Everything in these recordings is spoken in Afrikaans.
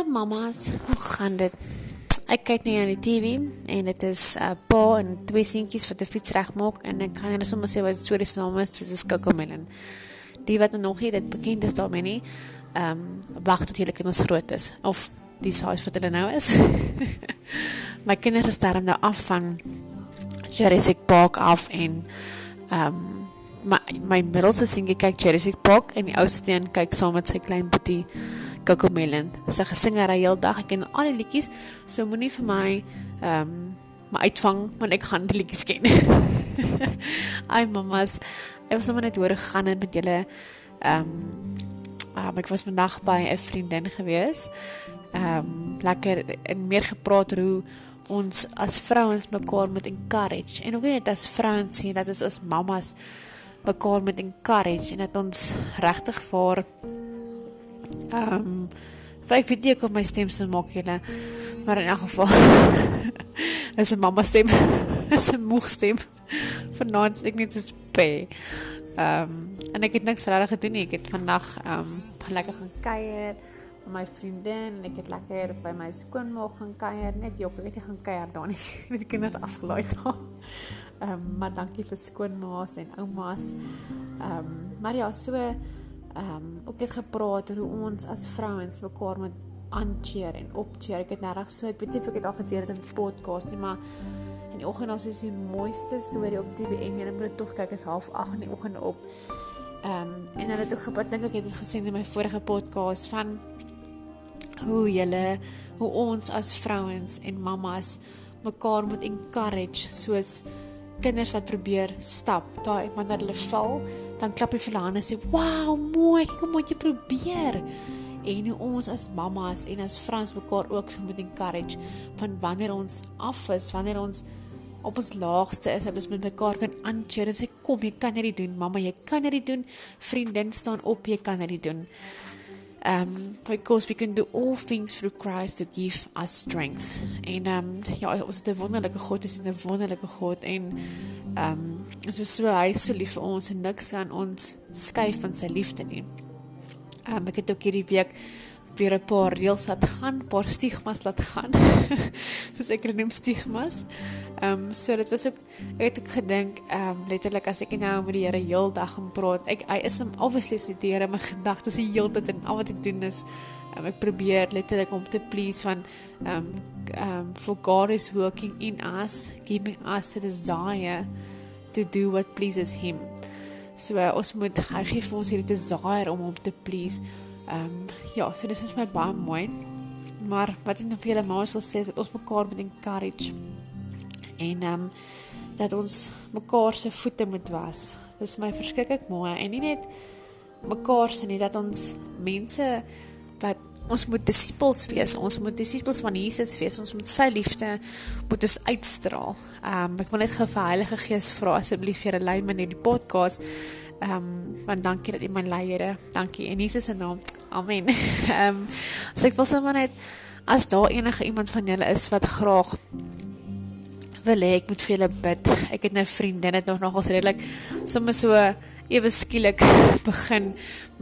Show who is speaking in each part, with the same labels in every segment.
Speaker 1: Hallo mamas, hoe gaan dit? Ek kyk nou aan die TV en dit is 'n uh, pa en twee seentjies wat 'n fiets regmaak en ek kan net sommer sê wat die storie se naam is, dit is Kokomelon. Die wat nog nie dit bekend is daarmee nie. Ehm um, wag tot julle kinders groot is of die size wat hulle nou is. My kinders is daarom nou af van Jurassic Park af en ehm um, my my middelste seentjie kyk Jurassic Park en die oudste een kyk saam met sy klein boetie Kokomelon. Sy gesing haar heel dag. Ek ken al die liedjies. So moenie vir my ehm um, my uitvang want ek gaan die liedjies ken. Ai mamas, ek was sommer net hoor gegaan met julle ehm um, ek was vandag by 'n vriendin gewees. Ehm um, lekker en meer gepraat hoe ons as vrouens mekaar moet encourage en ook net as vrouens sien dat ons as mamas mekaar moet encourage en dat ons regtig vir Ehm um, ek weet nie of my stem se maak julle maar in elk geval is 'n mamma stem is 'n moeg stem vanaand ek net so pe. Ehm um, en ek het niks regtig gedoen nie. Ek het vandag ehm um, lekker gaan kuier met my vriendin en ek het lekker by my skoonma gaan kuier. Net jok, ek het nie gaan kuier daar nie. met die kinders afgelaai daar. Ehm um, maar dankie vir skoonmaas en oumas. Ehm um, maar ja, so ehm um, ook het gepraat oor hoe ons as vrouens mekaar moet aancheer en opcheer. Ek het regtig so, ek weet nie of ek dit al gedeel het in 'n podcast nie, maar in die oggend as is die mooiste storie op TVN. Jy moet tog kyk is half 8 in die oggend op. Ehm um, en hulle het ook gepraat dink ek het dit gesê in my vorige podcast van hoe julle hoe ons as vrouens en mammas mekaar moet encourage soos kinders wat probeer stap, daai wanneer hulle val, dan klap jy vir hulle hande en sê, "Wow, mooi, kom wat jy probeer." En hoe ons as mammas en as vrouens mekaar ook so moet encourage van wanneer ons af is, wanneer ons op ons laagste is, dat ons met mekaar kan aancheer en sê, "Kom, jy kan dit doen, mamma, jy kan dit doen. Vriendin staan op, jy kan dit doen." Um because we can do all things through Christ to give us strength. En um ja, ons het 'n wonderlike God, is 'n wonderlike God en um ons is so hy is so lief vir ons en niks kan ons skei van sy liefde nie. Um ek het ook hierdie week weer 'n paar reëls laat gaan, paar stigmas laat gaan. Soos ek noem stigmas. Ehm um, so dit was ook ek het ook gedink ehm um, letterlik as ek nou met die Here heeldag gaan praat. Ek hy is hom obviously Here my gedagtes die hele tyd en al wat ek doen is um, ek probeer letterlik om te please van ehm um, ehm um, for God is working in us, giving us the desire to do what pleases him. So uh, ons moet hy gee vir ons hierdie desire om hom te please. Ehm um, ja, so dis is my baie mooi. Maar wat ek nog vir julle maas wil sê is dat ons mekaar moet encourage. En ehm um, dat ons mekaar se voete moet was. Dis my verskriklik mooi en nie net mekaar se nie dat ons mense wat ons moet disippels wees. Ons moet disippels van Jesus wees. Ons moet sy liefde moet ons uitstraal. Ehm um, ek wil net gou vir Heilige Gees vra asseblief vir 'n lei in die podcast. Ehm um, want dankie dat u my lei, Here. Dankie in Jesus se naam. Amen. Ehm um, so ek wil sommer net as daar enige iemand van julle is wat graag wil hê ek moet vir julle bid. Ek het nou vriendin het nog nogals redelik sommer so ewe skielik begin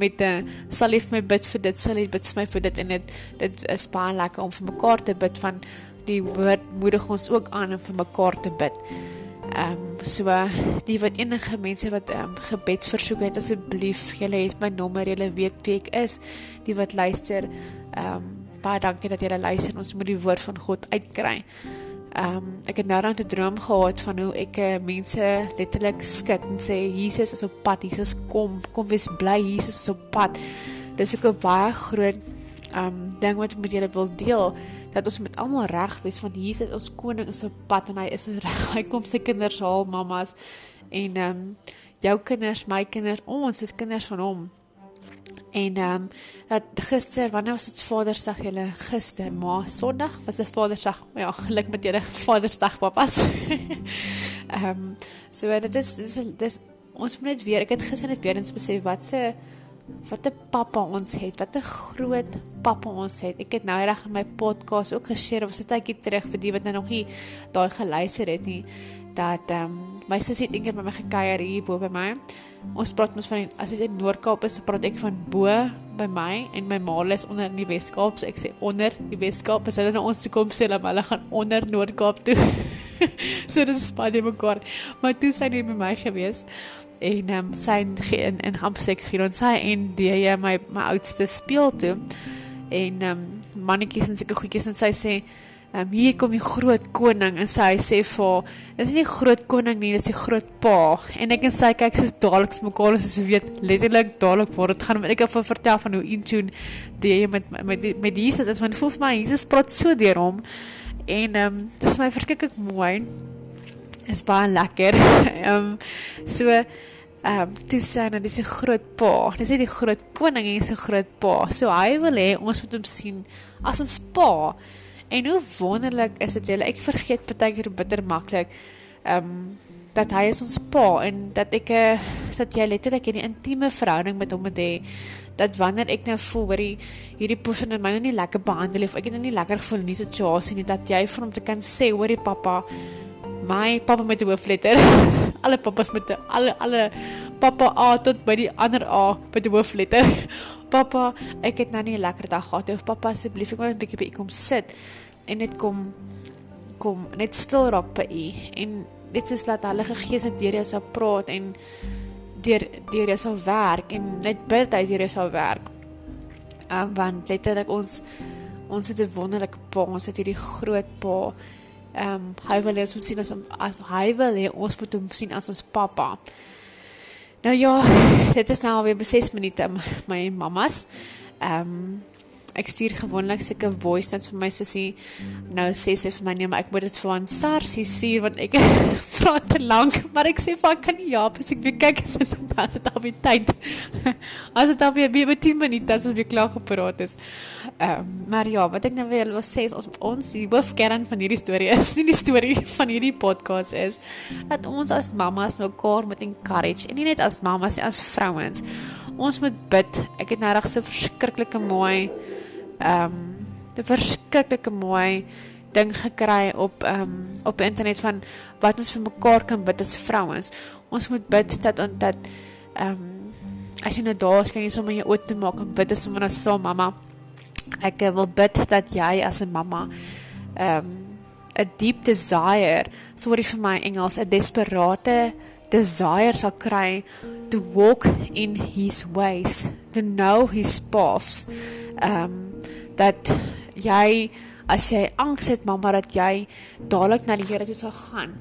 Speaker 1: met 'n uh, sal lief my bid vir dit, sal lief bid vir my vir dit en dit dit is baie lekker om vir mekaar te bid van die woord moedig ons ook aan om vir mekaar te bid. Ehm um, so die wat enige mense wat ehm um, gebedsversoek het asseblief julle het my nommer julle weet wie ek is die wat luister ehm um, baie dankie dat julle luister ons moet die woord van God uitkry. Ehm um, ek het nou dan 'n droom gehad van hoe ek uh, mense letterlik skud en sê Jesus is op pad Jesus kom kom wees bly Jesus is op pad. Dis ook 'n baie groot um, ding wat ek met julle wil deel dat ons met almal reg wees van Jesus ons koning is op pad en hy is reg. Hy kom sy kinders haal mamas. En um, jou kinders my kinders ons is kinders van hom. En ehm um, dat gister wanneer was dit Vadersdag julle? Gister maar Sondag? Was dit Vadersdag? Ja geluk met julle Vadersdag papas. Ehm um, so dit is dit is, dit is ons moet net weer ek het gister net weer eens besef wat se wat 'n pappa ons het, wat 'n groot pappa ons het. Ek het nou reg in my podcast ook geshare, was dit tydjie terug vir die wat nou nog nie daai geluister het nie, dat ehm um, my sussie het eendag met my gekuier hier bo by my. Ons praat mos van as jy in Noord-Kaap is, praat ek van bo by my en my ma is onder in die Wes-Kaap, so ek sê onder die Wes-Kaap, as hulle na ons toe kom sê hulle gaan onder Noord-Kaap toe. so dit is baie mekaar. Maar toe sy net by my gewees en um, sy in in Hampsek hier ons sy en die my my oudste speel toe. En um, mannetjies en sulke goedjies en sy sê um, hier kom die groot koning en sy sê vir is nie groot koning nie dis die groot pa. En ek en sy kyk soos dadelik vir mekaar as ons weet letterlik dadelik waar dit gaan. Ek het vertel van hoe in tune die met met met Jesus as man voel vir my Jesus praat so deur hom. En um, dis my verskriklik mooi is baie lekker. Ehm um, so ehm um, dis sy nou dis 'n groot pa. Dis nie die groot koning nie is 'n groot pa. So hy wil hê ons moet hom sien as ons pa. En hoe wonderlik is dit julle. Ek vergeet baie keer bitter maklik ehm um, dat hy is ons pa en dat ek uh, dat jy letterlik 'n intieme verhouding met hom het hê. Dat wanneer ek nou voel hoor hierdie persoon het my nou nie lekker behandel of ek het nou nie lekker gevoel in die situasie nie dat jy vir hom te kan sê hoorie pappa my pappa met 'n hoofletter. Alle pappas met alle alle pappa A tot by die ander A met 'n hoofletter. Pappa ek het nou nie 'n lekker dag gehad of pappa asseblief ek wil net 'n bietjie by u kom sit en net kom kom net stil raak by u. En net soos laat hulle gees net deur jou sal praat en deur deur jou sal werk en net bid hy deur jou sal werk. Um, want letterlik ons ons het 'n wonderlike pa, ons het hierdie groot pa. Ehm um, hy wil ons sien as as hy wil hê ons moet hom sien as ons pappa. Nou ja, dit is nou alweer 6 minute my mammas. Ehm um, ek stuur gewoonlik sulke voice notes vir my sussie. Nou sê sy vir my nee, maar ek moet dit vir aan Sarsie stuur want ek praat te lank, maar ek sê vir haar kan nie ja, as ek weer kyk as dit as dit al weer tyd. as dit al weer by 10 minute as ons weer klaar gepraat is. Ehm um, maar ja, wat ek nou wil sê is ons ons die hoofkern van hierdie storie is, nie die storie van hierdie podcast is dat ons as mammas mekaar moet encourage en nie net as mammas nie, as vrouens. Ons moet bid. Ek het nou reg so verskriklike mooi ehm um, 'n verskriklike mooi ding gekry op ehm um, op internet van wat ons vir mekaar kan bid as vrouens. Ons moet bid dat dat ehm um, as jy nou daar is kan jy sommer jou oë toe maak en bid sommer as so mamma. Ek wil bid dat jy as 'n mamma ehm um, 'n deep desire, sorry vir my Engels, 'n desperate desire sal kry to walk in his ways, to know his paths. Ehm um, dat jy as jy angs het mamma dat jy dadelik na die Here toe sal gaan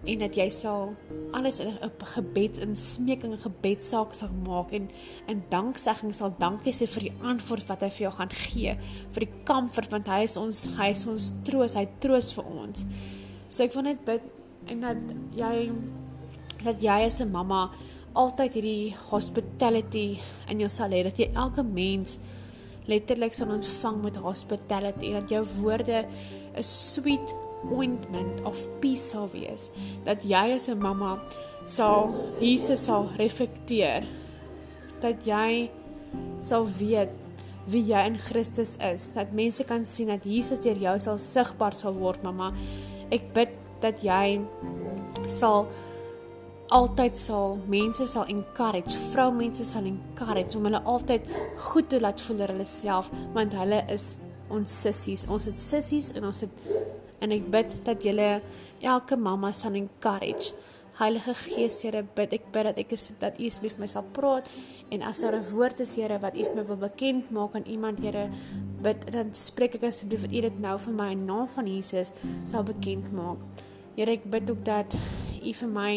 Speaker 1: en dat jy sal alles in 'n gebed en smeking en gebedsaak sal maak en in danksegging sal dankie sê vir die antwoord wat hy vir jou gaan gee vir die comfort want hy is ons hy is ons troos hy troos vir ons. So ek wil net bid en dat jy dat jy as 'n mamma altyd hierdie hospitality in jou sal hê dat jy elke mens letterlik sal ontvang met hospitality dat jou woorde 'n sweet ointment of peace sal wees. Dat jy as 'n mamma sal Jesus sal reflekteer dat jy sal weet wie jy in Christus is. Dat mense kan sien dat Jesus deur jou sal sigbaar sal word mamma ek bid dat jy sal altyd sal mense sal encourage, vroumense sal encourage om hulle altyd goed te laat voel oor hulle self want hulle is ons sissies. Ons het sissies en ons het en ek bid dat julle elke mamma sal encourage. Heilige Gees, Here, bid ek bid dat ek is dat U asseblief my sal praat en as daar 'n woord is, Here, wat U vir my wil bekend maak aan iemand, Here, bid dan spreek ek asseblief dat U dit nou vir my in naam van Jesus sal bekend maak. Here, ek bid ook dat U vir my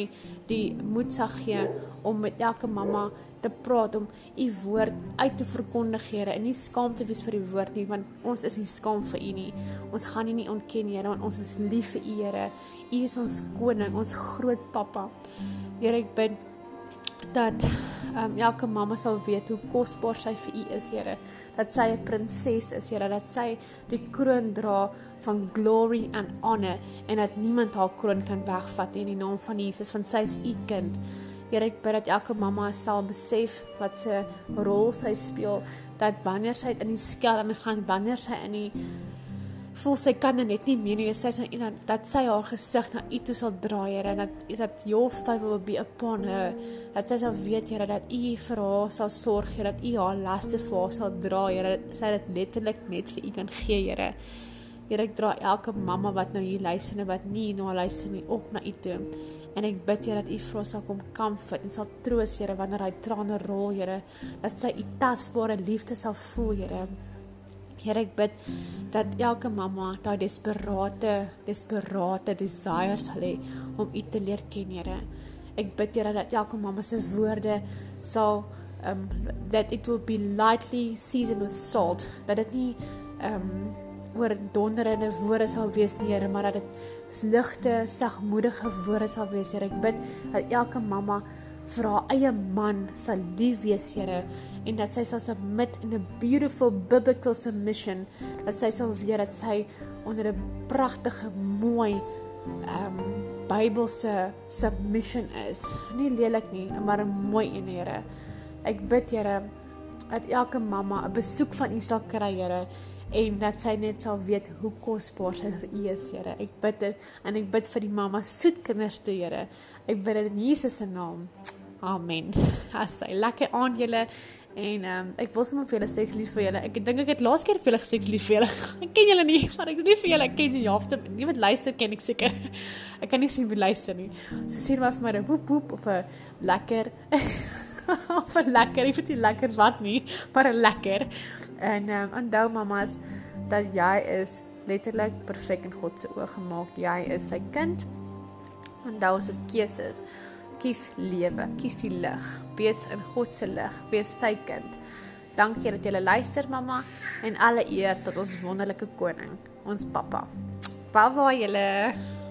Speaker 1: die moed sal gee om met elke mamma te praat om u woord uit te verkondig Here en nie skaam te wees vir die woord nie want ons is nie skaam vir u nie. Ons gaan u nie ontken Here want ons is lief vir u Here. U is ons koning ons groot pappa Here ek bid dat um, elke mamma sal weet hoe kosbaar sy vir u is Here. Dat sy 'n prinses is Here. Dat sy die kroon dra van glory and honor en dat niemand haar kroon kan wegvat in die naam van Jesus want sy is u kind. Here ek bid dat elke mamma sal besef wat se rol sy speel. Dat wanneer sy in die skelm gaan, wanneer sy in die voel sy kan net nie meer nie. Sê sy dat, dat sy haar gesig na U toe sal draai, Here, en dat dat your favor will be upon her. Dat sy sal weet, Here, dat U vir haar sal sorg, Here, dat U haar laste vir haar sal dra, Here. Sy dit letterlik net vir U kan gee, Here. Here, ek dra elke mamma wat nou hier luister en wat nie nou luister nie op na U toe. En ek bid Here dat U vir haar sal kom comfort en sal troos, Here, wanneer hy trane rol, Here, dat sy U tasbare liefde sal voel, Here. Here ek bid dat elke mamma daai desperate desperate desire sal hê om U te leer ken, Here. Ek bid Here dat elke mamma se woorde sal um that it will be lightly seasoned with salt. Dat dit nie um oor donderende woorde sal wees nie, Here, maar dat dit ligte, sagmoedige woorde sal wees, Here. Ek bid dat elke mamma vir haar eie man sal lief wees, Here, en dat sy sal submit in 'n beautiful biblical submission, dat sy sal weet dat sy onder 'n pragtige, mooi um, Bybelse submission is. Nie lelik nie, maar 'n mooi een, Here. Ek bid, Here, dat elke mamma 'n besoek van U sal kry, Here en dat sy net sal weet hoe kosbaar sy vir U is, Here. Ek bid dit en ek bid vir die mamma soet kinders toe, Here. Ek bid dit in Jesus se naam. Amen. Assai, lekker aan julle. En ehm um, ek wil sommer vir julle sê lief vir julle. Ek dink ek het laas keer vir julle gesê lief vir julle. Ek ken julle nie, maar ek is nie vir julle ken die helfte. Nie wat luister ken ek seker. Ek kan nie sien wie luister nie. So sê maar vir my 'n woep woep of 'n lekker of 'n lekker, ek weet nie lekker wat nie, maar 'n lekker. En ehm um, onthou mamas dat jy is letterlik perfek in God se oë gemaak. Jy is sy kind. Onthou as dit keuses kies lewe, kies die lig. Wees in God se lig, wees sy kind. Dankie dat jy luister mamma en alle eer tot ons wonderlike koning, ons pappa. Bye bye julle.